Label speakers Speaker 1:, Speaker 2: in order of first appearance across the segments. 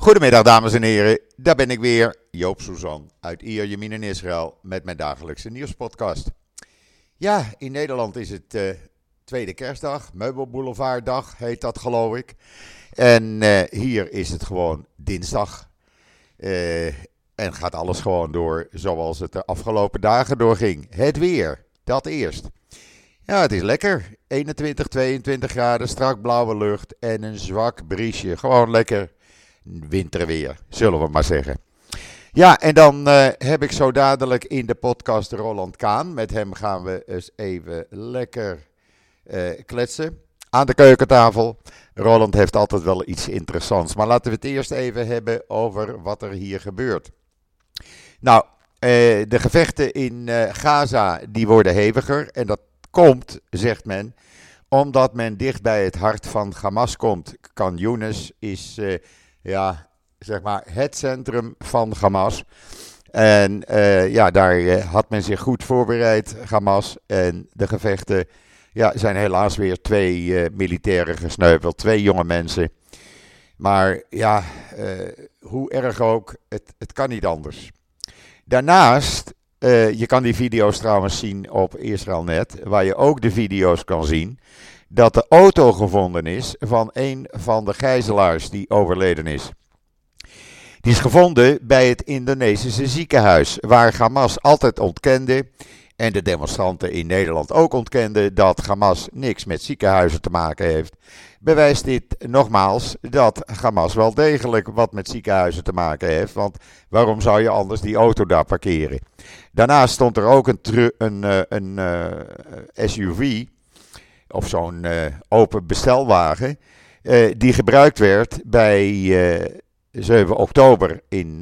Speaker 1: Goedemiddag dames en heren, daar ben ik weer, Joop Suzan uit Ier, Jemin in Israël met mijn dagelijkse nieuwspodcast. Ja, in Nederland is het uh, tweede kerstdag, Meubelboulevarddag heet dat geloof ik. En uh, hier is het gewoon dinsdag. Uh, en gaat alles gewoon door zoals het de afgelopen dagen doorging. Het weer, dat eerst. Ja, het is lekker. 21, 22 graden, strak blauwe lucht en een zwak briesje. Gewoon lekker winterweer, zullen we maar zeggen. Ja, en dan uh, heb ik zo dadelijk in de podcast Roland Kaan. Met hem gaan we eens even lekker uh, kletsen aan de keukentafel. Roland heeft altijd wel iets interessants. Maar laten we het eerst even hebben over wat er hier gebeurt. Nou, uh, de gevechten in Gaza die worden heviger. En dat komt, zegt men, omdat men dicht bij het hart van Hamas komt. Kan Younes is ja, zeg maar het centrum van Hamas. En uh, ja, daar uh, had men zich goed voorbereid, Hamas. En de gevechten ja, zijn helaas weer twee uh, militairen gesneuveld, twee jonge mensen. Maar ja, hoe erg ook, het, het kan niet anders. Daarnaast, je kan die video's trouwens zien op Israelnet, waar je ook de video's kan zien dat de auto gevonden is van een van de gijzelaars die overleden is. Die is gevonden bij het Indonesische ziekenhuis, waar Hamas altijd ontkende en de demonstranten in Nederland ook ontkenden dat Hamas niks met ziekenhuizen te maken heeft. Bewijst dit nogmaals dat Hamas wel degelijk wat met ziekenhuizen te maken heeft, want waarom zou je anders die auto daar parkeren? Daarnaast stond er ook een, een, eh, een, een uh, SUV of zo'n uh, open bestelwagen, uh, die gebruikt werd bij uh, eh, 7 oktober in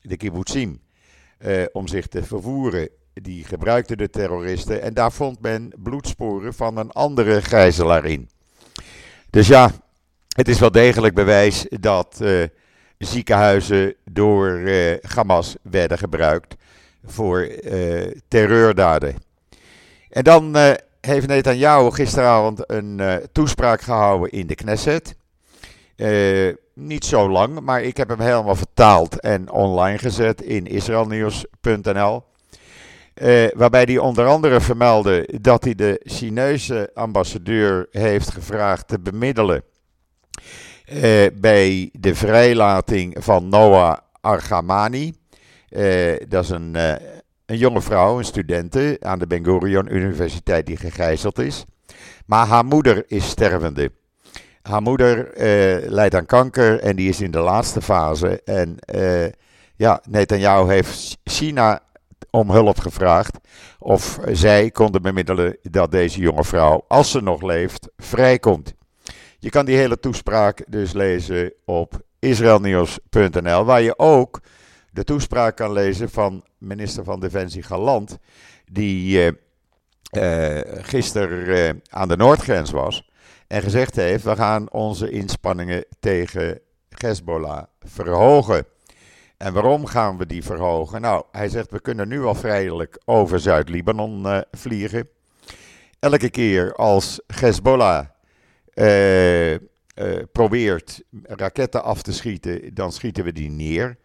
Speaker 1: de kibbutzim om zich te vervoeren. Die gebruikten de terroristen en daar vond men bloedsporen van een andere gijzelaar in. Dus ja, het is wel degelijk bewijs dat ziekenhuizen door Hamas werden gebruikt voor terreurdaden. En dan heeft Netanyahu gisteravond een uh, toespraak gehouden in de Knesset. Uh, niet zo lang, maar ik heb hem helemaal vertaald en online gezet in israelnieuws.nl. Uh, waarbij hij onder andere vermeldde dat hij de Chinese ambassadeur heeft gevraagd te bemiddelen bij de vrijlating van Noah Argamani. dat is een een jonge vrouw, een studente aan de Ben Gurion Universiteit die gegijzeld is. Maar haar moeder is stervende. Haar moeder uh, lijdt aan kanker en die is in de laatste fase. En uh, ja, Netanyahu heeft China om hulp gevraagd. Of zij konden bemiddelen dat deze jonge vrouw, als ze nog leeft, vrijkomt. Je kan die hele toespraak dus lezen op israelnieuws.nl, waar je ook de toespraak kan lezen van minister van Defensie Galant, die uh, gisteren uh, aan de noordgrens was en gezegd heeft: we gaan onze inspanningen tegen Hezbollah verhogen. En waarom gaan we die verhogen? Nou, hij zegt: we kunnen nu al vrijelijk over Zuid-Libanon vliegen. Elke keer als Hezbollah probeert raketten af te schieten, dan schieten we die neer.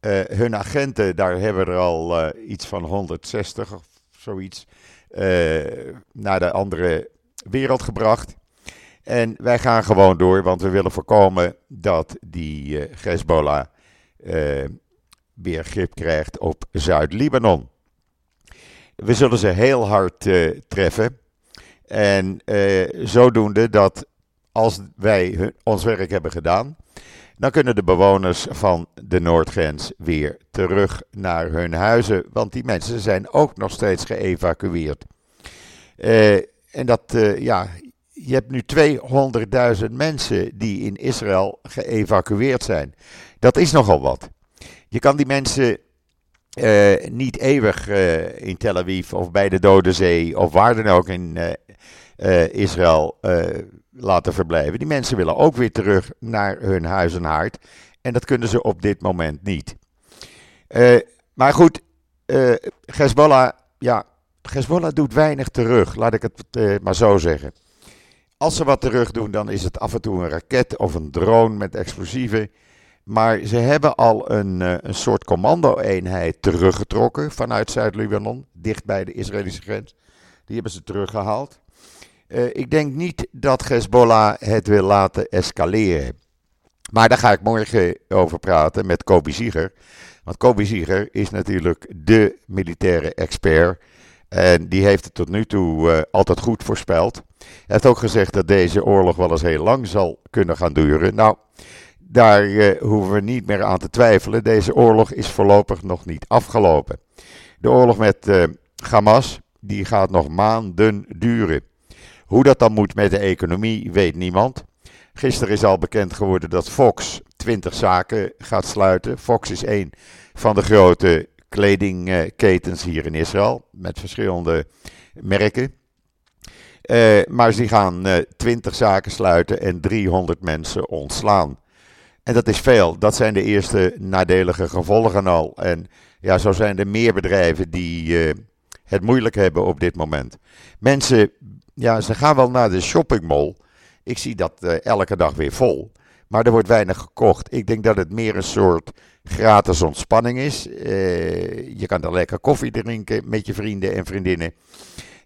Speaker 1: Uh, hun agenten, daar hebben er al uh, iets van 160 of zoiets uh, naar de andere wereld gebracht. En wij gaan gewoon door, want we willen voorkomen dat die Hezbollah weer grip krijgt op Zuid-Libanon. We zullen ze heel hard treffen. En zodoende dat als wij ons werk hebben gedaan, dan kunnen de bewoners van de Noordgrens weer terug naar hun huizen. Want die mensen zijn ook nog steeds geëvacueerd. Uh, en dat, uh, ja, je hebt nu 200.000 mensen die in Israël geëvacueerd zijn. Dat is nogal wat. Je kan die mensen uh, niet eeuwig in Tel Aviv of bij de Dode Zee of waar dan ook in Israël laten verblijven. Die mensen willen ook weer terug naar hun huis en haard. En dat kunnen ze op dit moment niet. Uh, maar goed, uh, Hezbollah, ja, Hezbollah doet weinig terug, laat ik het uh, maar zo zeggen. Als ze wat terug doen, dan is het af en toe een raket of een drone met explosieven. Maar ze hebben al een, een soort commando-eenheid teruggetrokken vanuit Zuid-Libanon, dicht bij de Israëlische grens. Die hebben ze teruggehaald. Ik denk niet dat Hezbollah het wil laten escaleren. Maar daar ga ik morgen over praten met Kobi Zieger. Want Kobi Zieger is natuurlijk de militaire expert. En die heeft het tot nu toe uh, altijd goed voorspeld. Hij heeft ook gezegd dat deze oorlog wel eens heel lang zal kunnen gaan duren. Nou, daar uh, hoeven we niet meer aan te twijfelen. Deze oorlog is voorlopig nog niet afgelopen. De oorlog met Hamas, die gaat nog maanden duren. Hoe dat dan moet met de economie, weet niemand. Gisteren is al bekend geworden dat Fox 20 zaken gaat sluiten. Fox is een van de grote kledingketens hier in Israël met verschillende merken. Uh, maar ze gaan uh, 20 zaken sluiten en 300 mensen ontslaan. En dat is veel. Dat zijn de eerste nadelige gevolgen al. En ja, zo zijn er meer bedrijven die uh, het moeilijk hebben op dit moment. Mensen, ja, ze gaan wel naar de shoppingmall. Ik zie dat uh, elke dag weer vol. Maar er wordt weinig gekocht. Ik denk dat het meer een soort gratis ontspanning is. Uh, je kan er lekker koffie drinken met je vrienden en vriendinnen.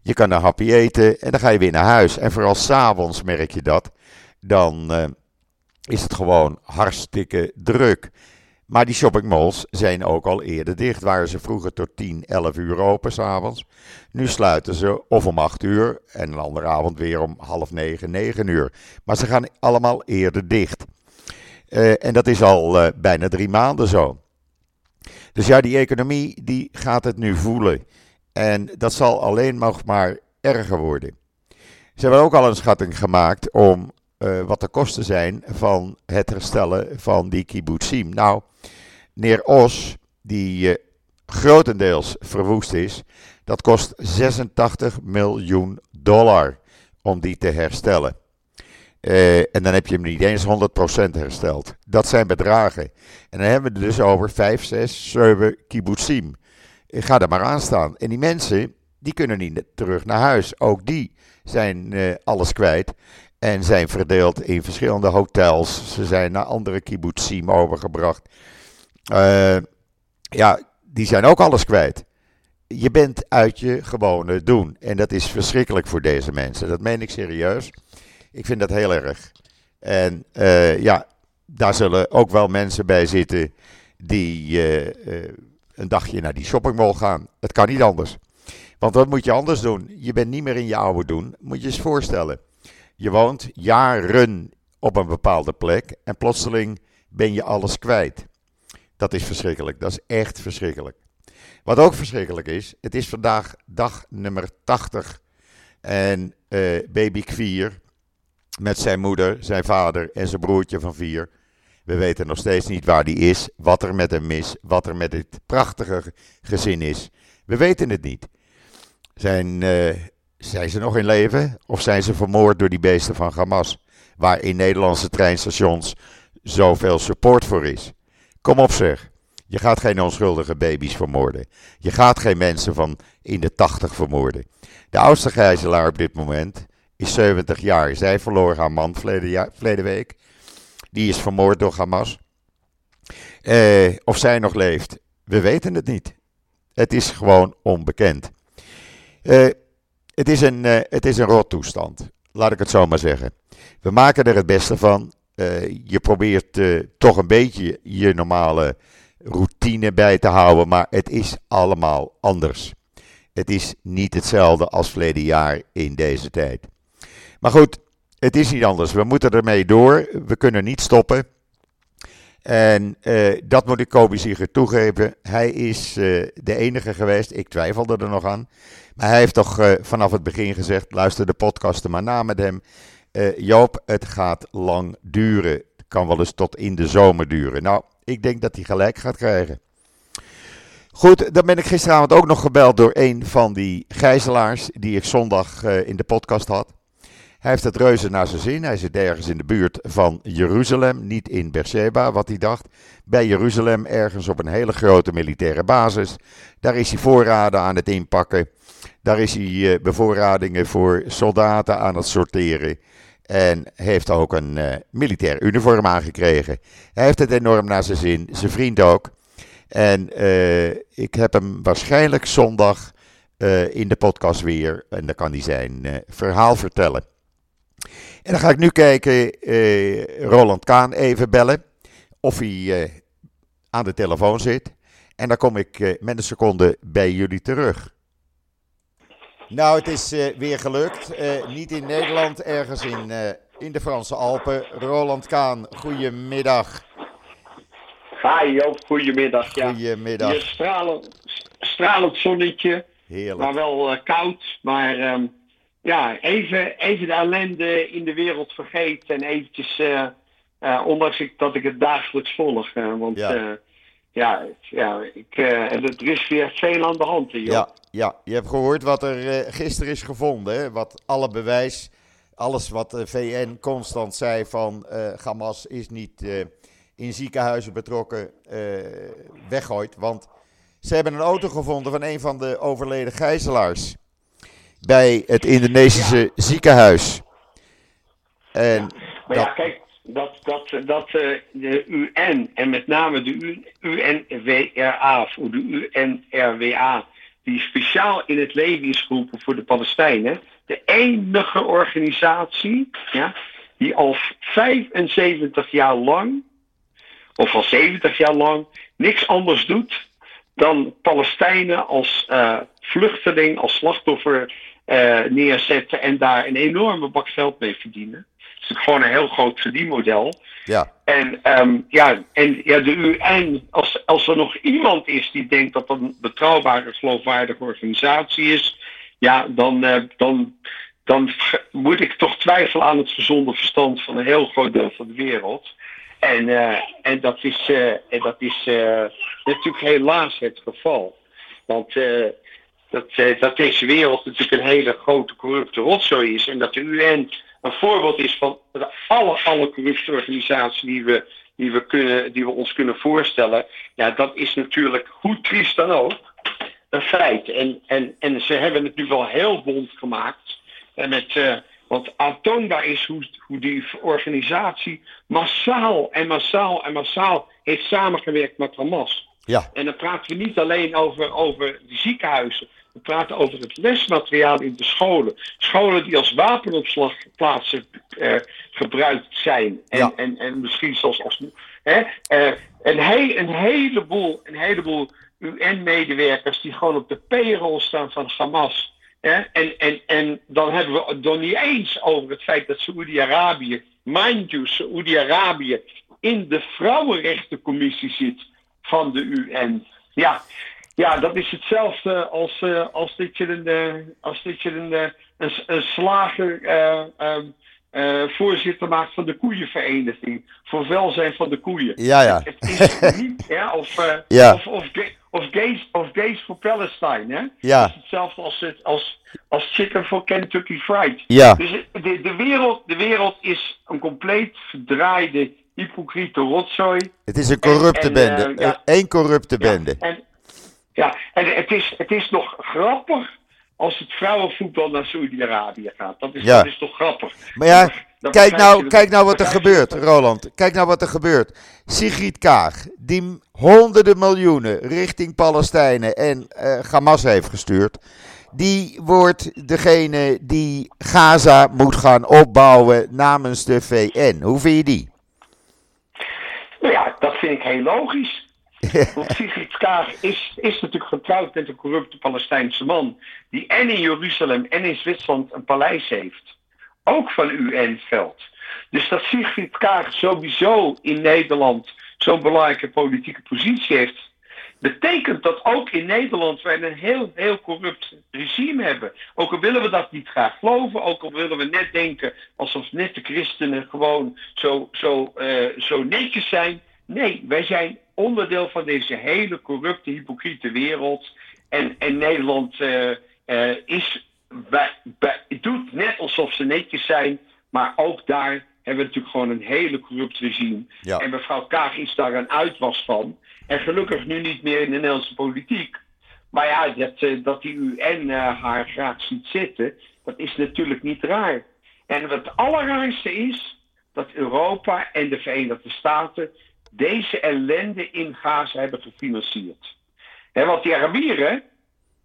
Speaker 1: Je kan een happy eten en dan ga je weer naar huis. En vooral s'avonds merk je dat. Dan uh, is het gewoon hartstikke druk. Maar die shoppingmalls zijn ook al eerder dicht. Waren ze vroeger tot 10, 11 uur open s'avonds. Nu sluiten ze of om 8 uur en een andere avond weer om half 9, 9 uur. Maar ze gaan allemaal eerder dicht. Uh, en dat is al uh, bijna drie maanden zo. Dus ja, die economie die gaat het nu voelen. En dat zal alleen nog maar erger worden. Ze hebben ook al een schatting gemaakt om uh, wat de kosten zijn van het herstellen van die kibbutzim. Nou, Neer Os, die uh, grotendeels verwoest is, dat kost 86 miljoen dollar om die te herstellen. Uh, en dan heb je hem niet eens 100% hersteld. Dat zijn bedragen. En dan hebben we het dus over 5, 6, 7 kibbutzim. Ga er maar aan staan. En die mensen, die kunnen niet terug naar huis. Ook die zijn alles kwijt. En zijn verdeeld in verschillende hotels. Ze zijn naar andere kibbutzim overgebracht. Uh, ja, die zijn ook alles kwijt. Je bent uit je gewone doen. En dat is verschrikkelijk voor deze mensen. Dat meen ik serieus. Ik vind dat heel erg. En uh, ja, daar zullen ook wel mensen bij zitten die uh, een dagje naar die shoppingmall gaan. Het kan niet anders. Want wat moet je anders doen? Je bent niet meer in je oude doen. Moet je eens voorstellen. Je woont jaren op een bepaalde plek en plotseling ben je alles kwijt. Dat is verschrikkelijk. Dat is echt verschrikkelijk. Wat ook verschrikkelijk is, het is vandaag dag nummer 80 en uh, baby Kvier met zijn moeder, zijn vader en zijn broertje van vier. We weten nog steeds niet waar die is, wat er met hem is, wat er met dit prachtige gezin is. We weten het niet. Zijn, uh, zijn ze nog in leven of zijn ze vermoord door die beesten van Hamas? Waar in Nederlandse treinstations zoveel support voor is. Kom op zeg. Je gaat geen onschuldige baby's vermoorden. Je gaat geen mensen van in de 80 vermoorden. De oudste gijzelaar op dit moment is 70 jaar. Zij verloor haar man verleden, week. Die is vermoord door Hamas. Eh, of zij nog leeft, we weten het niet. Het is gewoon onbekend. Uh, het is een, uh, het is een rottoestand, laat ik het zo maar zeggen. We maken er het beste van. Uh, je probeert uh, toch een beetje je normale routine bij te houden, maar het is allemaal anders. Het is niet hetzelfde als verleden jaar in deze tijd. Maar goed, het is niet anders. We moeten ermee door. We kunnen niet stoppen. En uh, dat moet ik Kobe Zieger toegeven. Hij is de enige geweest. Ik twijfelde er nog aan. Maar hij heeft toch vanaf het begin gezegd: luister de podcasten maar na met hem. Uh, Joop, het gaat lang duren. Het kan wel eens tot in de zomer duren. Nou, ik denk dat hij gelijk gaat krijgen. Goed, dan ben ik gisteravond ook nog gebeld door een van die gijzelaars die ik zondag uh, in de podcast had. Hij heeft het reuze naar zijn zin. Hij zit ergens in de buurt van Jeruzalem, niet in Beersheba, wat hij dacht. Bij Jeruzalem, ergens op een hele grote militaire basis. Daar is hij voorraden aan het inpakken. Daar is hij uh, bevoorradingen voor soldaten aan het sorteren. En heeft ook een uh, militair uniform aangekregen. Hij heeft het enorm naar zijn zin, zijn vriend ook. En uh, ik heb hem waarschijnlijk zondag uh, in de podcast weer. En dan kan hij zijn verhaal vertellen. En dan ga ik nu kijken, Roland Kaan even bellen. Of hij aan de telefoon zit. En dan kom ik met een seconde bij jullie terug. Nou, het is uh, weer gelukt. Uh, niet in Nederland, ergens in, uh, in de Franse Alpen. Roland Kaan, goedemiddag.
Speaker 2: Hi Joop, goedemiddag.
Speaker 1: Ja. Goedemiddag.
Speaker 2: Hier stralend, stralend zonnetje,
Speaker 1: Heerlijk.
Speaker 2: maar wel koud. Maar um, ja, even, even de ellende in de wereld vergeten en eventjes, ondanks ik, dat ik het dagelijks volg. want
Speaker 1: ja.
Speaker 2: Ja, ja ik, er is weer veel aan de hand.
Speaker 1: Ja, ja, je hebt gehoord wat er uh, gisteren is gevonden. Hè? Wat alle bewijs, alles wat de VN constant zei van uh, Hamas is niet in ziekenhuizen betrokken, weggooit. Want ze hebben een auto gevonden van een van de overleden gijzelaars bij het Indonesische ja. ziekenhuis. En
Speaker 2: ja. Maar dat... ja, kijk, dat, dat, dat de UN en met name de UNWRA, of de UNRWA die speciaal in het leven is geroepen voor de Palestijnen. De enige organisatie ja, die al 75 jaar lang, of al 70 jaar lang, niks anders doet dan Palestijnen als uh, vluchteling, als slachtoffer uh, neerzetten en daar een enorme bak geld mee verdienen. Gewoon een heel groot verdienmodel.
Speaker 1: Ja.
Speaker 2: En, um, ja, en ja, de UN, als, als er nog iemand is die denkt dat dat een betrouwbare, geloofwaardige organisatie is, ja, dan, uh, dan, dan moet ik toch twijfelen aan het gezonde verstand van een heel groot deel van de wereld. En, uh, en dat is, uh, en dat is natuurlijk helaas het geval. Want dat, dat deze wereld natuurlijk een hele grote corrupte rotzooi is en dat de UN een voorbeeld is van alle, alle corrupte organisaties die we, die, we kunnen, die we ons kunnen voorstellen. Ja, dat is natuurlijk, hoe triest dan ook, een feit. En, en, en ze hebben het nu wel heel bond gemaakt. En met, uh, want aantoonbaar is hoe, hoe die organisatie massaal en massaal en massaal heeft samengewerkt met Hamas.
Speaker 1: Ja.
Speaker 2: En dan praten we niet alleen over, over de ziekenhuizen. We praten over het lesmateriaal in de scholen. Scholen die als wapenopslagplaatsen eh, gebruikt zijn. En,
Speaker 1: Ja.
Speaker 2: en, en misschien zelfs als. Hè, eh, een, he, een heleboel, een heleboel UN-medewerkers die gewoon op de payroll staan van Hamas. Hè? En, en, en dan hebben we het nog niet eens over het feit dat Saoedi-Arabië, mind you, Saoedi-Arabië in de Vrouwenrechtencommissie zit van de UN. Ja, ja, dat is hetzelfde als, uh, als dat je een, uh, als dat je een, uh, een, een slager uh, voorzitter maakt van de koeienvereniging. Voor welzijn van de koeien.
Speaker 1: Ja, ja.
Speaker 2: Het, het is niet, ja, of,
Speaker 1: Ja.
Speaker 2: of, of, of, gays, of gays for Palestine. Hè?
Speaker 1: Ja.
Speaker 2: Dat is hetzelfde als, het, als, als chicken for Kentucky Fried.
Speaker 1: Ja.
Speaker 2: Dus de, de, wereld, de wereld is een compleet verdraaide, hypocriete rotzooi.
Speaker 1: Het is een corrupte
Speaker 2: en,
Speaker 1: bende.
Speaker 2: eh, ja.
Speaker 1: Eén corrupte bende.
Speaker 2: En, ja, en het is, het is nog grappig als het vrouwenvoetbal naar Saoedi-Arabië gaat. Dat is,
Speaker 1: Ja.
Speaker 2: dat is toch grappig.
Speaker 1: Maar ja, kijk nou, kijk nou wat er gebeurt, Roland. Kijk nou wat er gebeurt. Sigrid Kaag, die honderden miljoenen richting Palestijnen en eh, Hamas heeft gestuurd. Die wordt degene die Gaza moet gaan opbouwen namens de VN. Hoe vind je die?
Speaker 2: Nou ja, dat vind ik heel logisch. Want Sigrid Kaag is, is natuurlijk getrouwd met een corrupte Palestijnse man. Die en in Jeruzalem en in Zwitserland een paleis heeft. Ook van UN-veld. Dus dat Sigrid Kaag sowieso in Nederland zo'n belangrijke politieke positie heeft. Betekent dat ook in Nederland wij een heel, heel corrupt regime hebben. Ook al willen we dat niet graag geloven, ook al willen we net denken alsof net de christenen gewoon zo, zo, eh, zo netjes zijn. Nee, wij zijn onderdeel van deze hele corrupte, hypocriete wereld. En, en Nederland eh, eh, is, bij, bij, doet net alsof ze netjes zijn, maar ook daar hebben we natuurlijk gewoon een hele corrupt regime.
Speaker 1: Ja.
Speaker 2: En mevrouw Kaag is daar een uitwas van. En gelukkig nu niet meer in de Nederlandse politiek. Maar ja, dat, eh, dat die UN eh, haar graag ziet zitten, dat is natuurlijk niet raar. En wat het allerraarste is, dat Europa en de Verenigde Staten deze ellende in Gaza hebben gefinancierd. He, want die Arabieren,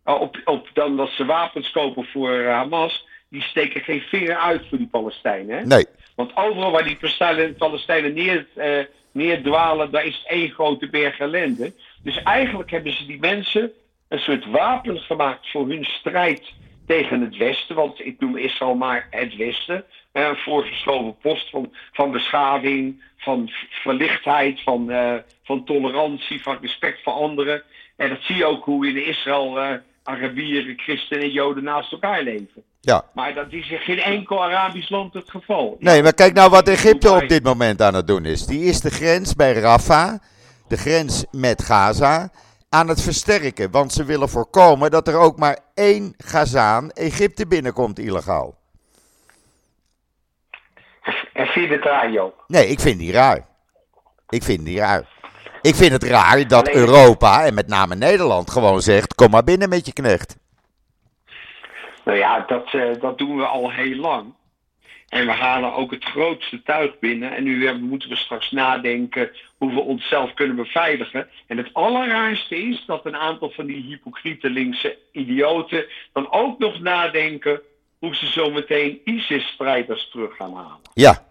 Speaker 2: op, op dan dat ze wapens kopen voor Hamas, die steken geen vinger uit voor die Palestijnen. Hè?
Speaker 1: Nee.
Speaker 2: Want overal waar die Palestijnen neer, uh, neerdwalen, daar is één grote berg ellende. Dus eigenlijk hebben ze die mensen een soort wapen gemaakt voor hun strijd tegen het Westen. Want ik noem Israël maar het Westen. Een voorgeschoven post van, van beschaving, van verlichtheid, van, uh, van tolerantie, van respect voor anderen. En dat zie je ook hoe in Israël uh, Arabieren, christenen en Joden naast elkaar leven.
Speaker 1: Ja.
Speaker 2: Maar dat is in geen enkel Arabisch land het geval.
Speaker 1: Nee, maar kijk nou wat Egypte op dit moment aan het doen is. Die is de grens bij Rafah, de grens met Gaza, aan het versterken. Want ze willen voorkomen dat er ook maar één Gazaan Egypte binnenkomt illegaal.
Speaker 2: En vind je het raar, Joop?
Speaker 1: Nee, ik vind die raar. Ik vind die raar. Ik vind het raar dat Europa, en met name Nederland, gewoon zegt: kom maar binnen met je knecht.
Speaker 2: Nou ja, dat, uh, dat doen we al heel lang. En we halen ook het grootste tuig binnen. En nu moeten we straks nadenken hoe we onszelf kunnen beveiligen. En het allerraarste is dat een aantal van die hypocriete linkse idioten dan ook nog nadenken hoe ze zometeen ISIS-strijders terug gaan halen.
Speaker 1: Ja,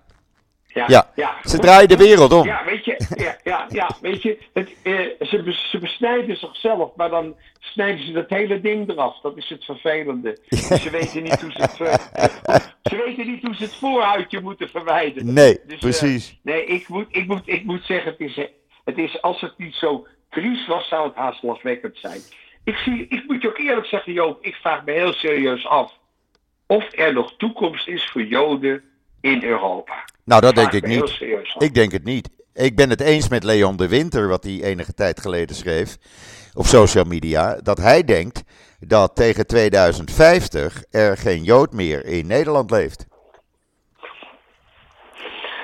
Speaker 1: ja, ja. ze draaien de wereld om.
Speaker 2: Ja, weet je, ja, ja, ja, weet je het, eh, ze, ze besnijden zichzelf, maar dan snijden ze dat hele ding eraf. Dat is het vervelende. Ze weten niet hoe ze het, uh, ze weten niet hoe ze het voorhuidje moeten verwijderen.
Speaker 1: Nee, dus, precies. Uh,
Speaker 2: nee, ik moet, ik, moet, ik moet zeggen, het is, het is, als het niet zo triest was, zou het haast lachwekkend zijn. Ik, zie, ik moet je ook eerlijk zeggen, Joop, ik vraag me heel serieus af of er nog toekomst is voor Joden in Europa.
Speaker 1: Nou, dat denk ik niet. Ik denk het niet. Ik ben het eens met Leon de Winter, wat hij enige tijd geleden schreef op social media, dat hij denkt dat tegen 2050 er geen Jood meer in Nederland leeft.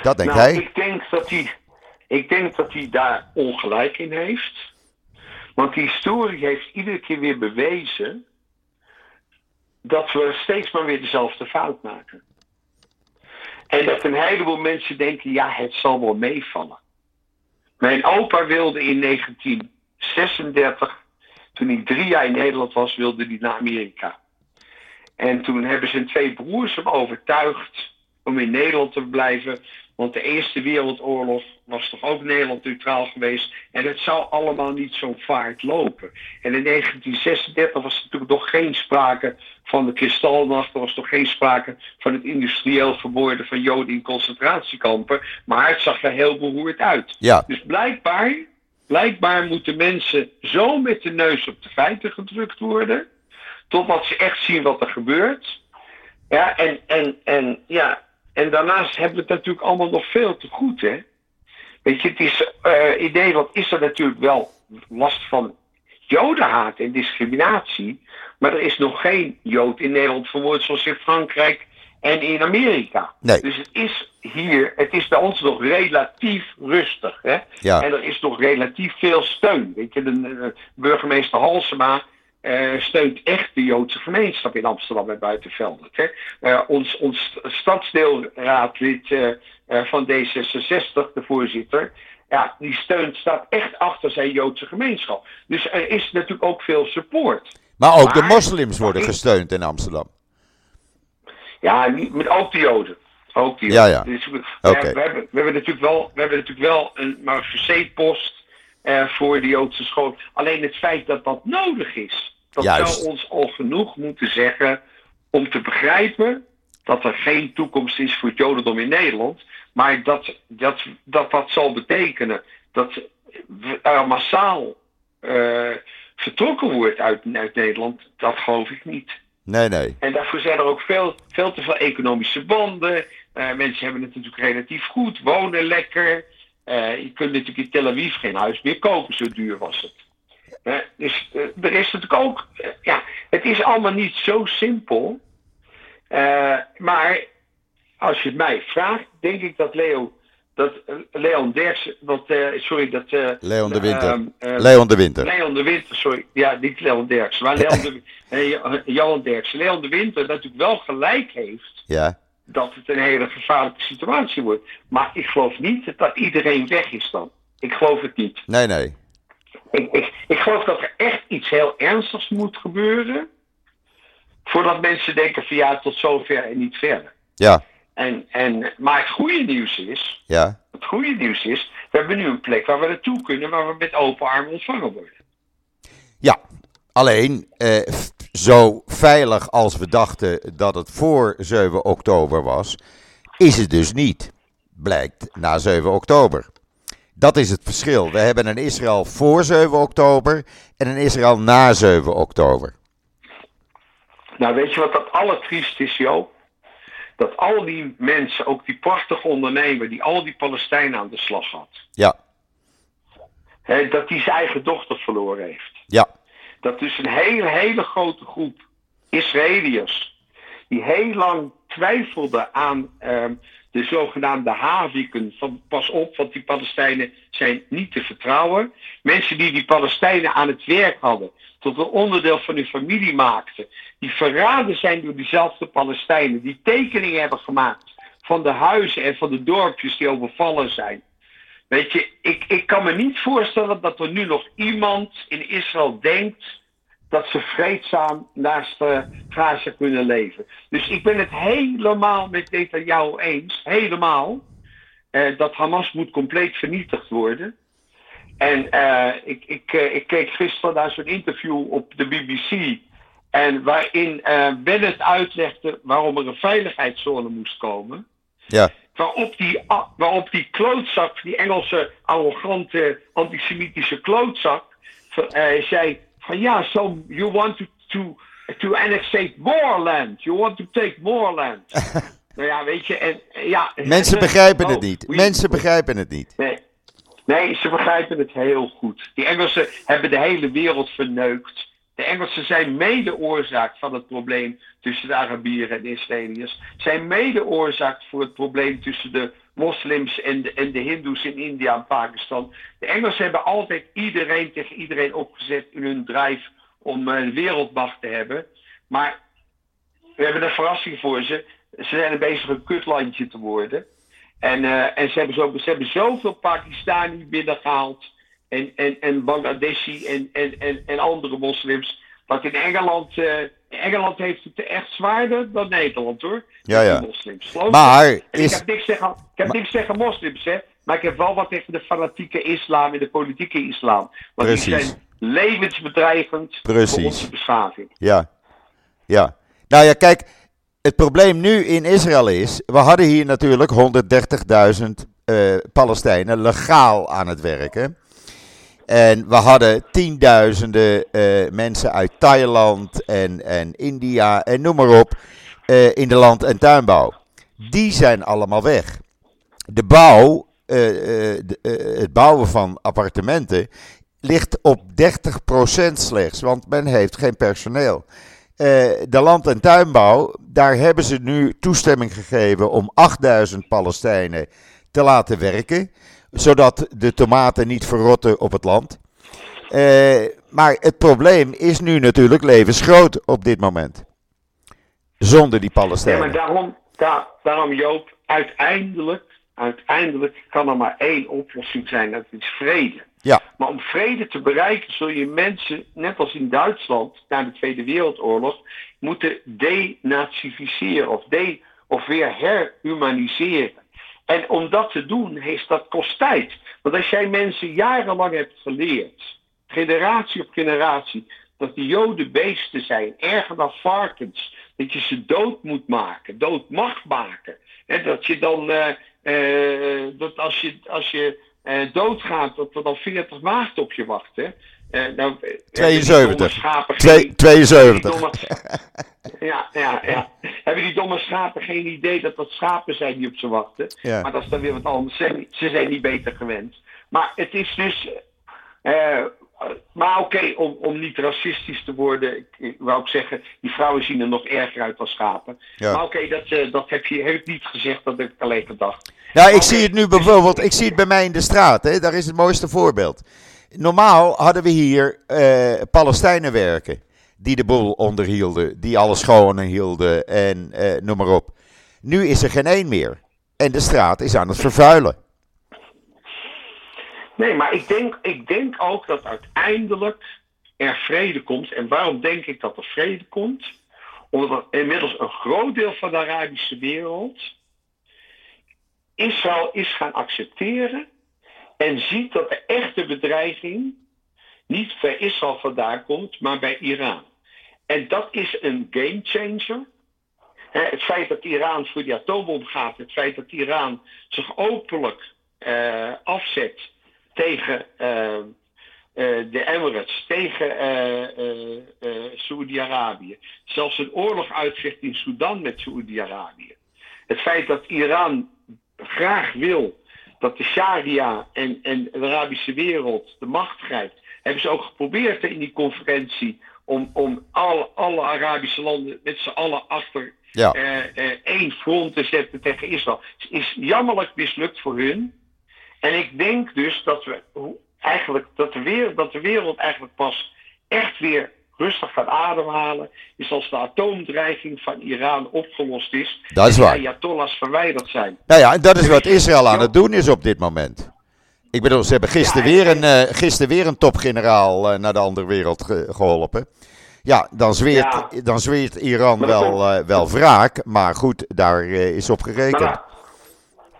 Speaker 1: Dat denkt
Speaker 2: nou,
Speaker 1: hij.
Speaker 2: Ik denk dat hij, ik denk dat hij daar ongelijk in heeft. Want die historie heeft iedere keer weer bewezen dat we steeds maar weer dezelfde fout maken. En dat een heleboel mensen denken, ja, het zal wel meevallen. Mijn opa wilde in 1936, toen hij drie jaar in Nederland was, wilde hij naar Amerika. En toen hebben zijn twee broers hem overtuigd om in Nederland te blijven. Want de Eerste Wereldoorlog was toch ook Nederland neutraal geweest. En het zou allemaal niet zo vaart lopen. En in 1936 was er natuurlijk nog geen sprake van de kristalnacht. Er was nog geen sprake van het industrieel vermoorden van Joden in concentratiekampen. Maar het zag er heel beroerd uit.
Speaker 1: Ja.
Speaker 2: Dus blijkbaar, blijkbaar moeten mensen zo met de neus op de feiten gedrukt worden. Totdat ze echt zien wat er gebeurt. Ja, en, en, en ja, en daarnaast hebben we het natuurlijk allemaal nog veel te goed, hè. Weet je, het is, uh, in Nederland is er natuurlijk wel last van jodenhaat en discriminatie. Maar er is nog geen jood in Nederland vermoord zoals in Frankrijk en in Amerika.
Speaker 1: Nee.
Speaker 2: Dus het is hier, het is bij ons nog relatief rustig. Hè?
Speaker 1: Ja.
Speaker 2: En er is nog relatief veel steun. Weet je, de, de burgemeester Halsema uh, steunt echt de Joodse gemeenschap in Amsterdam en Buitenveldert. Hè? Uh, ons, ons stadsdeelraadlid uh, van D66, de voorzitter, ja, die steunt, staat echt achter zijn Joodse gemeenschap. Dus er is natuurlijk ook veel support.
Speaker 1: Maar ook maar, de moslims worden gesteund in Amsterdam.
Speaker 2: Ja, niet, met ook de Joden. Ook de
Speaker 1: Joden. Ja, ja.
Speaker 2: Dus, we,
Speaker 1: okay.
Speaker 2: we, hebben, we, hebben natuurlijk wel, we hebben natuurlijk wel een Marseille-post uh, voor de Joodse school. Alleen het feit dat dat nodig is, dat
Speaker 1: Juist.
Speaker 2: zou ons al genoeg moeten zeggen om te begrijpen dat er geen toekomst is voor het Jodendom in Nederland. Maar dat dat, dat, dat zal betekenen dat er massaal uh, vertrokken wordt uit, uit Nederland, dat geloof ik niet.
Speaker 1: Nee, nee.
Speaker 2: En daarvoor zijn er ook veel, veel te veel economische banden. Uh, mensen hebben het natuurlijk relatief goed, wonen lekker. Uh, je kunt natuurlijk in Tel Aviv geen huis meer kopen, zo duur was het. Uh, dus er is natuurlijk ook, ja, het is allemaal niet zo simpel. maar als je het mij vraagt, denk ik dat Leo, dat Leon Derksen, dat, sorry, dat...
Speaker 1: Leon de Winter. Leon de Winter.
Speaker 2: Leon de Winter, sorry. Ja, niet Leon Derksen, maar Leon de, Johan Derksen. Leon de Winter natuurlijk wel gelijk heeft.
Speaker 1: Ja
Speaker 2: dat het een hele gevaarlijke situatie wordt. Maar ik geloof niet dat iedereen weg is dan. Ik geloof het niet.
Speaker 1: Nee, nee.
Speaker 2: Ik, ik, ik geloof dat er echt iets heel ernstigs moet gebeuren. Voordat mensen denken van ja, tot zover en niet verder.
Speaker 1: Ja,
Speaker 2: En, en, maar het goede nieuws is,
Speaker 1: ja.
Speaker 2: het goede nieuws is, we hebben nu een plek waar we naartoe kunnen, waar we met open armen ontvangen worden.
Speaker 1: Ja, alleen eh, zo veilig als we dachten dat het voor 7 oktober was, is het dus niet. Blijkt na 7 oktober. Dat is het verschil. We hebben een Israël voor 7 oktober en een Israël na 7 oktober.
Speaker 2: Nou, weet je wat dat allertriest is, Joop? Dat al die mensen, ook die prachtige ondernemer die al die Palestijnen aan de slag had,
Speaker 1: Ja,
Speaker 2: hè, dat die zijn eigen dochter verloren heeft.
Speaker 1: ja,
Speaker 2: Dat dus een hele, hele grote groep Israëliërs, die heel lang twijfelden aan ehm, de zogenaamde haviken, van pas op, want die Palestijnen zijn niet te vertrouwen. Mensen die die Palestijnen aan het werk hadden, tot een onderdeel van hun familie maakten, die verraden zijn door diezelfde Palestijnen, die tekeningen hebben gemaakt van de huizen en van de dorpjes die overvallen zijn. Weet je, ik, ik kan me niet voorstellen dat er nu nog iemand in Israël denkt dat ze vreedzaam naast Gaza kunnen leven. Dus ik ben het helemaal met Netanyahu eens, helemaal, uh, dat Hamas moet compleet vernietigd worden. En uh, ik, ik, ik keek gisteren naar zo'n interview op de BBC. En waarin Bennett uitlegde waarom er een veiligheidszone moest komen.
Speaker 1: ja,
Speaker 2: Waarop die, waarop die klootzak, die Engelse arrogante antisemitische klootzak, uh, zei van ja, so you want to, to, to annexate more land. You want to take more land. nou ja, weet je, en ja.
Speaker 1: Mensen begrijpen het niet. Mensen begrijpen het niet.
Speaker 2: Nee. nee, ze begrijpen het heel goed. Die Engelsen hebben de hele wereld verneukt. De Engelsen zijn mede-oorzaak van het probleem tussen de Arabieren en de Israëliërs. Zijn mede-oorzaak voor het probleem tussen de moslims en de, en de hindoes in India en Pakistan. De Engelsen hebben altijd iedereen tegen iedereen opgezet in hun drijf om een wereldmacht te hebben. Maar we hebben een verrassing voor ze. Ze zijn bezig een kutlandje te worden. En, uh, en ze, hebben zo, ze hebben zoveel Pakistani binnengehaald en, en, en Bangladeshi en, en, en, en andere moslims. Dat in Engeland, uh, Engeland heeft het echt zwaarder dan Nederland hoor.
Speaker 1: Ja, ja.
Speaker 2: Moslims.
Speaker 1: Maar is...
Speaker 2: Ik heb niks tegen, ik heb
Speaker 1: maar...
Speaker 2: niks tegen moslims hè. Maar ik heb wel wat tegen de fanatieke islam en de politieke islam. Want
Speaker 1: Precies.
Speaker 2: die zijn levensbedreigend
Speaker 1: Precies.
Speaker 2: voor onze beschaving.
Speaker 1: Ja, ja. Nou ja, kijk, het probleem nu in Israël is, we hadden hier natuurlijk 130.000 uh, Palestijnen legaal aan het werken. En we hadden tienduizenden uh, mensen uit Thailand en, en India en noem maar op uh, in de land- en tuinbouw. Die zijn allemaal weg. De bouw, de, het bouwen van appartementen, ligt op 30% slechts, want men heeft geen personeel. de land- en tuinbouw, daar hebben ze nu toestemming gegeven om 8000 Palestijnen te laten werken zodat de tomaten niet verrotten op het land. Uh, maar het probleem is nu natuurlijk levensgroot op dit moment. Zonder die Palestijnen.
Speaker 2: Ja, maar daarom, daar, daarom Joop, uiteindelijk, uiteindelijk kan er maar één oplossing zijn, dat is vrede.
Speaker 1: Ja.
Speaker 2: Maar om vrede te bereiken zul je mensen, net als in Duitsland na de Tweede Wereldoorlog, moeten denazificeren of, de, of weer herhumaniseren. En om dat te doen, heeft dat kost tijd. Want als jij mensen jarenlang hebt geleerd, generatie op generatie, dat de Joden beesten zijn, erger dan varkens, dat je ze dood moet maken, dood mag maken. En dat je dan, uh, uh, dat als je, als je uh, doodgaat, dat er dan 40 maagden op je wachten. Nou,
Speaker 1: 72.
Speaker 2: Schapen
Speaker 1: Twee, 72.
Speaker 2: Domme, ja, ja, ja. Hebben die domme schapen geen idee dat dat schapen zijn die op ze wachten?
Speaker 1: Ja.
Speaker 2: Maar dat is dan weer wat anders. Ze, ze zijn niet beter gewend. Maar het is dus. Uh, maar oké, okay, om, om niet racistisch te worden, ik, ik wou ook zeggen, die vrouwen zien er nog erger uit als schapen.
Speaker 1: Ja.
Speaker 2: Maar oké, okay, dat, uh, dat heb je heb niet gezegd, dat heb ik alleen gedacht.
Speaker 1: Ja, ik okay. zie het nu bijvoorbeeld, ik zie het bij mij in de straat, hè, daar is het mooiste voorbeeld. Normaal hadden we hier uh, Palestijnen werken, die de boel onderhielden, die alles schoon hielden en uh, noem maar op. Nu is er geen één meer. En de straat is aan het vervuilen.
Speaker 2: Nee, maar ik denk, ik denk ook dat uiteindelijk er vrede komt. En waarom denk ik dat er vrede komt? Omdat inmiddels een groot deel van de Arabische wereld Israël is gaan accepteren en ziet dat de echte bedreiging niet bij Israël vandaan komt, maar bij Iran. En dat is een game changer. Het feit dat Iran voor die atoombom gaat, het feit dat Iran zich openlijk uh, afzet tegen uh, uh, de Emirates, tegen Saoedi-Arabië, zelfs een oorlog uitvecht in Sudan met Saoedi-Arabië. Het feit dat Iran graag wil dat de Sharia en, en de Arabische wereld de macht grijpt, hebben ze ook geprobeerd in die conferentie om, om alle, alle Arabische landen met z'n allen achter
Speaker 1: ja.
Speaker 2: uh, uh, één front te zetten tegen Israël. Het is jammerlijk mislukt voor hun. En ik denk dus dat we eigenlijk dat de wereld, dat de wereld eigenlijk pas echt weer rustig gaat ademhalen, is als de atoomdreiging van Iran opgelost is.
Speaker 1: Dat is
Speaker 2: en
Speaker 1: waar.
Speaker 2: de Ayatollahs verwijderd zijn.
Speaker 1: Nou ja, en dat is wat Israël aan het doen is op dit moment. Ik bedoel, ze hebben gisteren,
Speaker 2: Ja,
Speaker 1: weer,
Speaker 2: en-
Speaker 1: een, eh, gisteren weer een topgeneraal eh, naar de andere wereld ge- geholpen. Ja, dan zweert,
Speaker 2: Ja.
Speaker 1: dan zweert Iran
Speaker 2: Maar
Speaker 1: wel, eh, wel wraak, maar goed, daar is op gerekend.
Speaker 2: Maar,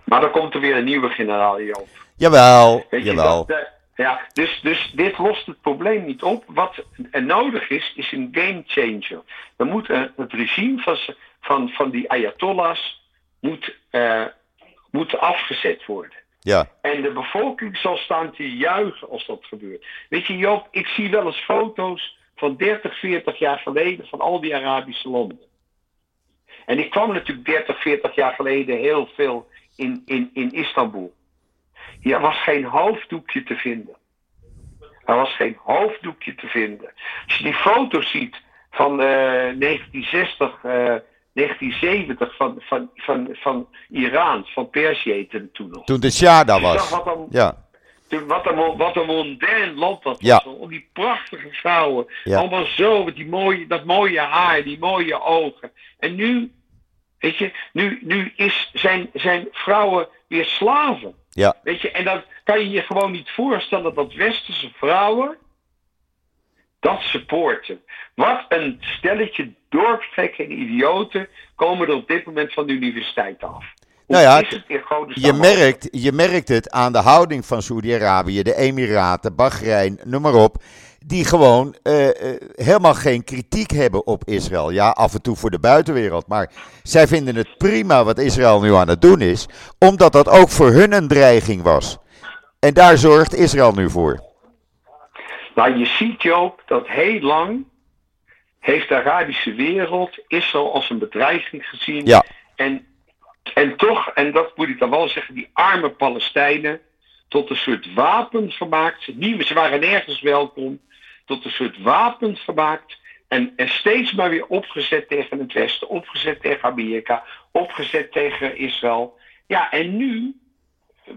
Speaker 2: maar dan komt er weer een nieuwe generaal hierop.
Speaker 1: Jawel,
Speaker 2: Weet je,
Speaker 1: jawel.
Speaker 2: dat, ja, dus, dus dit lost het probleem niet op. Wat er nodig is, is een game changer. Dan moet het regime van, van, van die Ayatollahs moet, eh, moet afgezet worden.
Speaker 1: Ja,
Speaker 2: En de bevolking zal staan te juichen als dat gebeurt. Weet je, Joop, ik zie wel eens foto's van 30, 40 jaar geleden van al die Arabische landen. En ik kwam natuurlijk 30, 40 jaar geleden heel veel in, in, in Istanbul. Hier was geen hoofddoekje te vinden. Er was geen hoofddoekje te vinden. Als je die foto's ziet van eh, 1960, eh, 1970 van, van, van, van Iran, van Perzië heette toen nog.
Speaker 1: toen de Shah daar
Speaker 2: zag
Speaker 1: was.
Speaker 2: wat een,
Speaker 1: Ja,
Speaker 2: wat een, wat een mondain land dat
Speaker 1: Ja.
Speaker 2: was. Al die prachtige vrouwen.
Speaker 1: Ja.
Speaker 2: Allemaal zo, met die mooie, dat mooie haar, die mooie ogen. En nu, weet je, nu, nu is, zijn, zijn vrouwen weer slaven.
Speaker 1: Ja,
Speaker 2: Weet je, en dan kan je je gewoon niet voorstellen dat westerse vrouwen dat supporten. Wat een stelletje dorpstrekken en idioten komen er op dit moment van de universiteit af.
Speaker 1: Nou ja,
Speaker 2: is het in Godesnaam
Speaker 1: je merkt, je merkt het aan de houding van Saoedi-Arabië, de Emiraten, Bahrein, noem maar op. Die gewoon eh, eh, helemaal geen kritiek hebben op Israël. Ja, af en toe voor de buitenwereld. Maar zij vinden het prima wat Israël nu aan het doen is. Omdat dat ook voor hun een dreiging was. En daar zorgt Israël nu voor.
Speaker 2: Nou, je ziet Joop dat heel lang heeft de Arabische wereld Israël als een bedreiging gezien.
Speaker 1: Ja.
Speaker 2: En, en toch, en dat moet ik dan wel zeggen, die arme Palestijnen tot een soort wapen gemaakt. Niet, ze waren nergens welkom. Tot een soort wapen gemaakt. En, en steeds maar weer opgezet tegen het Westen. Opgezet tegen Amerika. Opgezet tegen Israël. Ja, en nu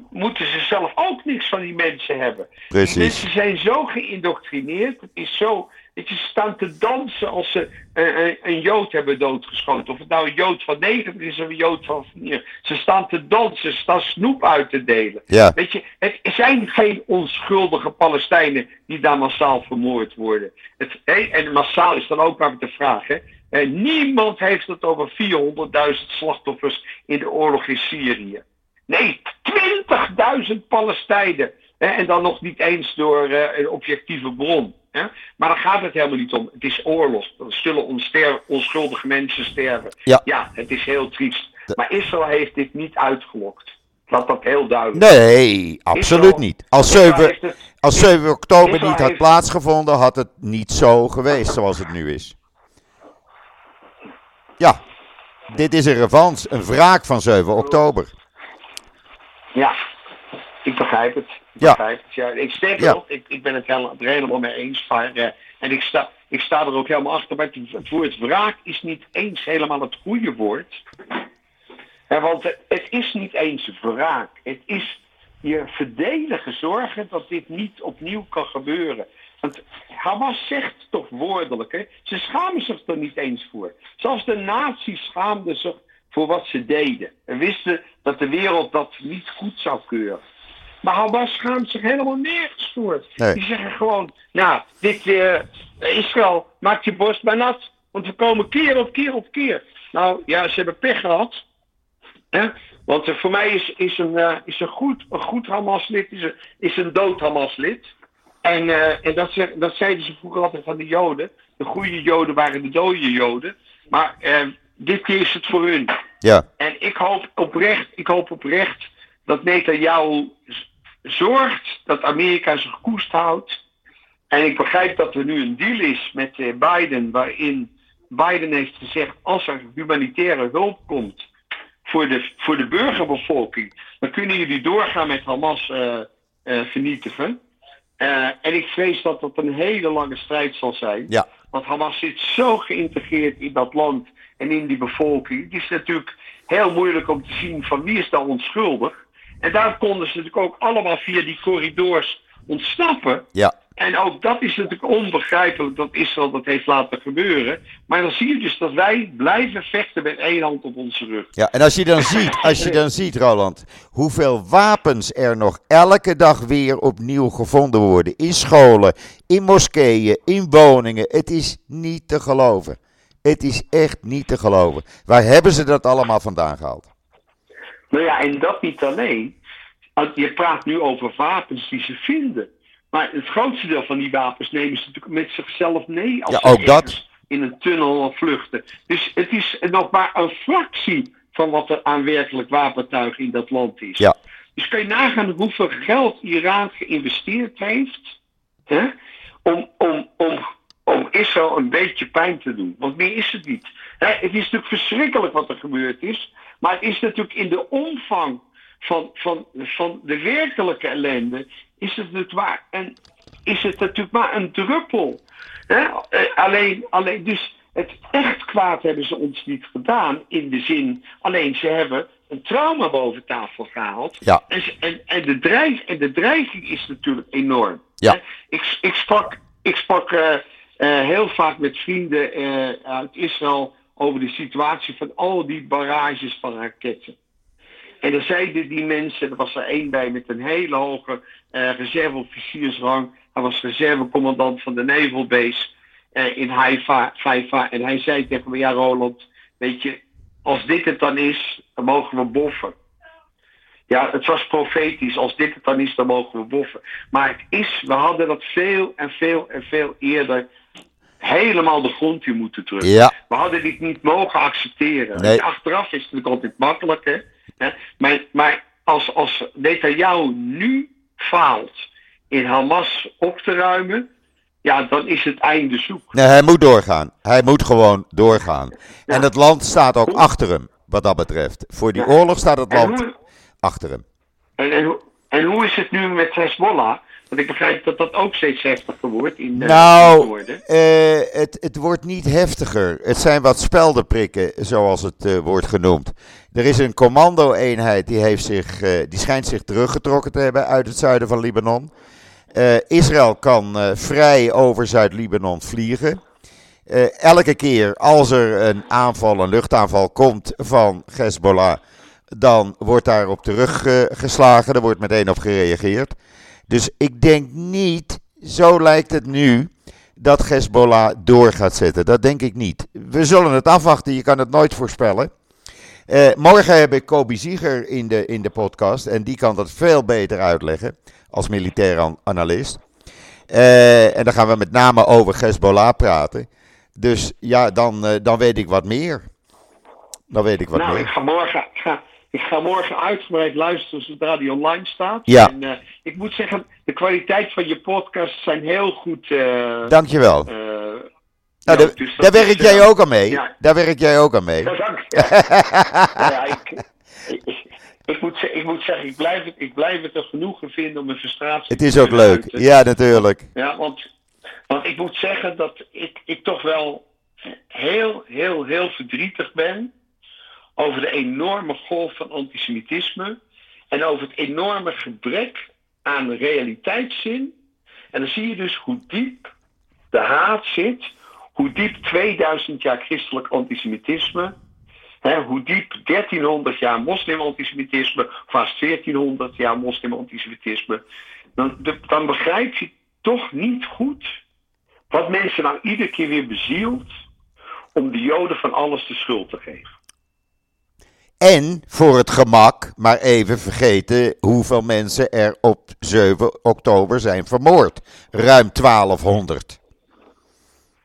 Speaker 2: moeten ze zelf ook niks van die mensen hebben. Die
Speaker 1: Precies.
Speaker 2: mensen zijn zo geïndoctrineerd. Het is zo. Dat je ze staan te dansen als ze een, een, een Jood hebben doodgeschoten. Of het nou een Jood van 90 is of een Jood van 4. Ze staan te dansen, ze staan snoep uit te delen.
Speaker 1: Ja,
Speaker 2: Weet je, het zijn geen onschuldige Palestijnen die daar massaal vermoord worden. Het, en massaal is dan ook maar de vraag. Hè. Eh, niemand heeft het over 400.000 slachtoffers in de oorlog in Syrië. Nee, 20.000 Palestijnen. En dan nog niet eens door eh, een objectieve bron. Hè. Maar daar gaat het helemaal niet om. Het is oorlog. Er zullen onster- onschuldige mensen sterven.
Speaker 1: Ja.
Speaker 2: het is heel triest. Maar Israël heeft dit niet uitgelokt. Laat dat heel duidelijk
Speaker 1: nee, absoluut
Speaker 2: Israël-
Speaker 1: niet. Als
Speaker 2: Israël
Speaker 1: 7,
Speaker 2: heeft het-
Speaker 1: als 7 oktober
Speaker 2: Israël
Speaker 1: niet had
Speaker 2: heeft-
Speaker 1: plaatsgevonden, had het niet zo geweest zoals het nu is. Ja, dit is een revanche, een wraak van 7 oktober.
Speaker 2: Ja, ik begrijp het.
Speaker 1: Ja.
Speaker 2: begrijp het. Ja, ik
Speaker 1: Ja.
Speaker 2: erop, ik, ik ben het helemaal, er helemaal mee eens. Maar, eh, en ik sta, ik sta er ook helemaal achter. Maar het, het woord wraak is niet eens helemaal het goede woord. Hè, want het, het is niet eens wraak. Het is je verdedigen, zorgen dat dit niet opnieuw kan gebeuren. Want Hamas zegt toch woordelijk, hè? ze schamen zich er niet eens voor. Zelfs de nazi's schaamden zich voor wat ze deden. En wisten dat de wereld dat niet goed zou keuren. Maar Hamas schaamt zich helemaal nergens voor.
Speaker 1: Nee.
Speaker 2: Die zeggen gewoon, nou, dit uh, Israël, maakt je borst maar nat. Want we komen keer op keer op keer. Nou ja, ze hebben pech gehad. Hè? Want uh, voor mij is, is, een, uh, is een goed, een goed Hamas-lid, is een, is een dood Hamas-lid. En, en dat, zeg, dat zeiden ze vroeger altijd van de Joden. De goede Joden waren de dode Joden. Maar dit keer is het voor hun.
Speaker 1: Ja.
Speaker 2: En ik hoop oprecht, ik hoop oprecht dat Netanyahu zorgt dat Amerika zich koest houdt. En ik begrijp dat er nu een deal is met Biden, waarin Biden heeft gezegd: als er humanitaire hulp komt voor de, voor de burgerbevolking, dan kunnen jullie doorgaan met Hamas uh, uh, vernietigen. Uh, en ik vrees dat dat een hele lange strijd zal zijn.
Speaker 1: Ja.
Speaker 2: Want Hamas zit zo geïntegreerd in dat land en in die bevolking. Het is natuurlijk heel moeilijk om te zien van wie is daar onschuldig. En daar konden ze natuurlijk ook allemaal via die corridors ontsnappen.
Speaker 1: Ja.
Speaker 2: En ook dat is natuurlijk onbegrijpelijk dat Israël dat heeft laten gebeuren. Maar dan zie je dus dat wij blijven vechten met één hand op onze rug.
Speaker 1: Ja, en als je dan ziet, als je dan ziet, Roland, hoeveel wapens er nog elke dag weer opnieuw gevonden worden. In scholen, in moskeeën, in woningen. Het is niet te geloven. Het is echt niet te geloven. Waar hebben ze dat allemaal vandaan gehaald?
Speaker 2: Nou ja, en dat niet alleen. Je praat nu over wapens die ze vinden. Maar het grootste deel van die wapens nemen ze natuurlijk met zichzelf mee. Als
Speaker 1: Ja,
Speaker 2: ze
Speaker 1: ook dat.
Speaker 2: In een tunnel vluchten. Dus het is nog maar een fractie van wat er aan werkelijk wapentuig in dat land is.
Speaker 1: Ja.
Speaker 2: Dus kan je nagaan hoeveel geld Iran geïnvesteerd heeft. Hè, om, om, om, om Israël een beetje pijn te doen. Want meer is het niet. Hè, het is natuurlijk verschrikkelijk wat er gebeurd is. Maar het is natuurlijk in de omvang van, van, van de werkelijke ellende. Is het, natuurlijk maar een, is het natuurlijk maar een druppel. Hè? Eh, alleen, alleen, dus het echt kwaad hebben ze ons niet gedaan. In de zin, alleen ze hebben een trauma boven tafel gehaald.
Speaker 1: Ja.
Speaker 2: En, en, en, de, dreig, en de dreiging is natuurlijk enorm.
Speaker 1: Ja.
Speaker 2: Ik, ik sprak, ik sprak eh, eh, heel vaak met vrienden uit Israël over de situatie van al die barrages van raketten. En dan zeiden die mensen, er was er één bij met een hele hoge eh reserveofficiersrang. Hij was reservecommandant van de Naval Base eh, in Haifa, Haifa. En hij zei tegen me, ja Roland, weet je, als dit het dan is, dan mogen we boffen. Ja, het was profetisch. Als dit het dan is, dan mogen we boffen. Maar het is, we hadden dat veel en veel en veel eerder helemaal de grond in moeten drukken.
Speaker 1: Ja.
Speaker 2: We hadden dit niet mogen accepteren.
Speaker 1: Nee.
Speaker 2: Achteraf is het natuurlijk altijd makkelijk, hè. Maar, maar als, als Netanyahu nu faalt in Hamas op te ruimen, ja, dan is het einde zoek.
Speaker 1: Nee, hij moet doorgaan. Hij moet gewoon doorgaan. En het land staat ook achter hem, wat dat betreft. Voor die
Speaker 2: Ja.
Speaker 1: oorlog staat het land
Speaker 2: hoe,
Speaker 1: achter hem.
Speaker 2: en, en, hoe- en hoe is het nu met Hezbollah? Want ik begrijp dat dat ook steeds heftiger wordt in de
Speaker 1: Nou,
Speaker 2: het
Speaker 1: eh, het, het wordt niet heftiger. Het zijn wat speldenprikken, zoals het eh, wordt genoemd. Er is een commando-eenheid die, heeft zich, eh, die schijnt zich teruggetrokken te hebben uit het zuiden van Libanon. Eh, Israël kan eh, vrij over Zuid-Libanon vliegen. Eh, elke keer als er een aanval, een luchtaanval komt van Hezbollah, dan wordt daarop teruggeslagen. er wordt meteen op gereageerd. Dus ik denk niet, zo lijkt het nu, dat Hezbollah door gaat zetten. Dat denk ik niet. We zullen het afwachten, je kan het nooit voorspellen. Eh, morgen heb ik Kobi Zieger in de, in de podcast en die kan dat veel beter uitleggen als militair an- analist. Eh, en dan gaan we met name over Hezbollah praten. Dus ja, dan, eh, dan weet ik wat meer. Dan weet ik wat
Speaker 2: nou, ik
Speaker 1: meer.
Speaker 2: ga, morgen, ik, ga, ik ga morgen uitgebreid luisteren zodra die online staat.
Speaker 1: Ja.
Speaker 2: En, eh, ik moet zeggen, de kwaliteit van je podcasts zijn heel goed. eh
Speaker 1: Dankjewel. Nou,
Speaker 2: ja,
Speaker 1: daar,
Speaker 2: dus
Speaker 1: daar werk jij ook aan mee.
Speaker 2: ja.
Speaker 1: Daar werk jij ook aan mee.
Speaker 2: Ja, dank. Ja. Ik, ik, ik moet, ze- ik moet zeggen, ik blijf, het, ik blijf het een genoegen vinden om mijn frustratie
Speaker 1: Het is ook leuk. Ja, natuurlijk.
Speaker 2: Ja, want, want ik moet zeggen dat ik, ik toch wel heel, heel, heel verdrietig ben over de enorme golf van antisemitisme en over het enorme gebrek aan realiteitszin. En dan zie je dus hoe diep de haat zit, hoe diep 2000 jaar christelijk antisemitisme hoe diep 1300 jaar moslimantisemitisme, vast 1400 jaar moslimantisemitisme, dan, dan begrijp je toch niet goed wat mensen nou iedere keer weer bezielt om de Joden van alles de schuld te geven.
Speaker 1: En voor het gemak, maar even vergeten hoeveel mensen er op 7 oktober zijn vermoord. Ruim 1200.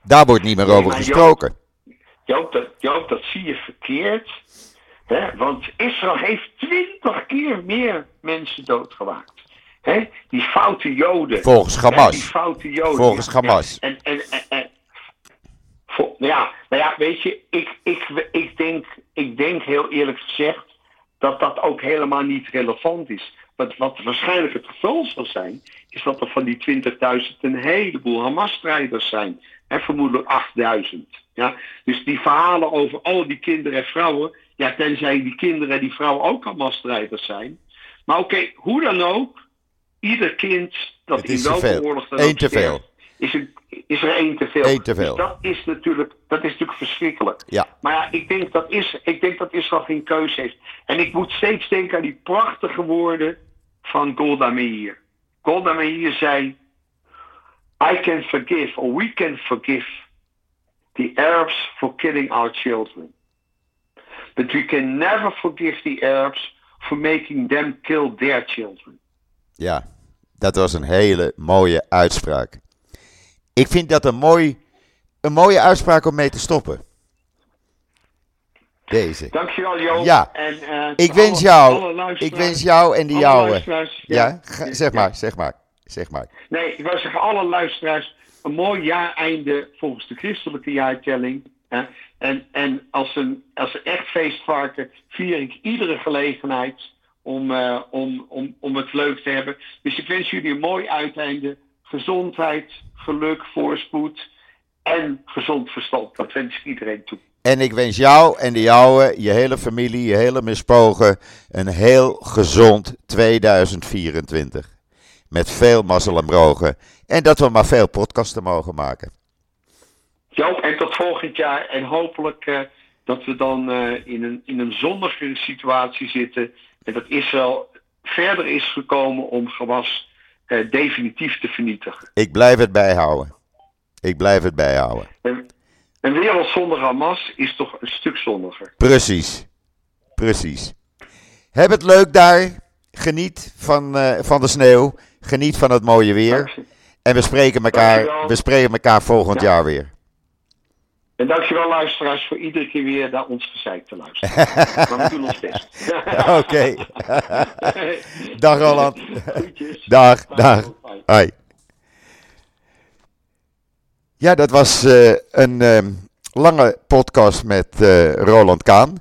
Speaker 1: Daar wordt niet meer over gesproken.
Speaker 2: Joop, dat, Joop, dat zie je verkeerd. Hè? Want Israël heeft twintig keer meer mensen doodgemaakt. Hè? Die foute Joden.
Speaker 1: Volgens Hamas.
Speaker 2: die foute Joden.
Speaker 1: Volgens Hamas.
Speaker 2: En, en, en ja, nou ja, weet je, ik, ik, ik, denk, ik denk heel eerlijk gezegd dat dat ook helemaal niet relevant is. Wat, wat waarschijnlijk het geval zal zijn, is dat er van die 20.000 een heleboel Hamas-strijders zijn. En vermoedelijk 8000. Ja? Dus die verhalen over al die kinderen en vrouwen, ja, tenzij die kinderen en die vrouwen ook Hamas-strijders zijn. Maar oké, hoe dan ook, ieder kind dat in welke oorlog dan
Speaker 1: ook te veel.
Speaker 2: Is, een, is er één te veel.
Speaker 1: Eén te veel.
Speaker 2: Dus dat is natuurlijk, dat is natuurlijk verschrikkelijk.
Speaker 1: Ja.
Speaker 2: Maar ja, ik denk, dat is, ik denk dat Israël geen keuze heeft. En ik moet steeds denken aan die prachtige woorden van Golda Meir. Golda Meir zei, I can forgive, or we can forgive the Arabs for killing our children. But we can never forgive the Arabs for making them kill their children.
Speaker 1: Ja, dat was een hele mooie uitspraak. Ik vind dat een, mooi, een mooie uitspraak om mee te stoppen. Deze.
Speaker 2: Dankjewel, Jo.
Speaker 1: Ja.
Speaker 2: En, uh,
Speaker 1: ik, wens jou, ik wens jou en die jouwe. Ja, ja, zeg maar, zeg maar. Zeg maar.
Speaker 2: Nee, ik wil zeggen, alle luisteraars, een mooi jaareinde volgens de christelijke jaartelling. Hè? En, en als, een, als een echt feestvarken vier ik iedere gelegenheid om, uh, om, om, om het leuk te hebben. Dus ik wens jullie een mooi uiteinde. Gezondheid, geluk, voorspoed en gezond verstand. Dat wens ik iedereen toe.
Speaker 1: En ik wens jou en de jouwe, je hele familie, je hele mispogen, een heel gezond 2024. Met veel mazzel en brogen. En dat we maar veel podcasten mogen maken.
Speaker 2: Jo, en tot volgend jaar. En hopelijk uh, dat we dan uh, in, een, in een zonnigere situatie zitten. En dat Israël verder is gekomen om gewas uh, definitief te vernietigen.
Speaker 1: Ik blijf het bijhouden. Ik blijf het bijhouden.
Speaker 2: En, een wereld zonder Hamas is toch een stuk zonniger.
Speaker 1: Precies. Precies. Heb het leuk daar. Geniet van, uh, van de sneeuw. Geniet van het mooie weer. En we spreken elkaar, we spreken elkaar volgend ja. jaar weer.
Speaker 2: En dankjewel luisteraars voor iedere keer weer naar ons gezeik te luisteren. maar we doen ons best.
Speaker 1: Oké. dag Roland. Dag, dag. Hoi. Ja, dat was uh, een uh, lange podcast met uh, Roland Kaan.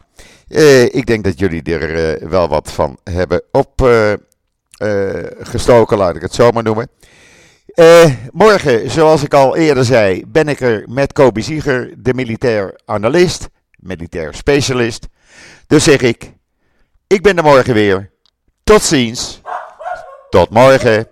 Speaker 1: ik denk dat jullie er wel wat van hebben opgestoken, laat ik het zo maar noemen. Morgen, zoals ik al eerder zei, ben ik er met Kobe Zieger, de militair analist, militair specialist. Dus zeg ik, ik ben er morgen weer. Tot ziens. Tot morgen.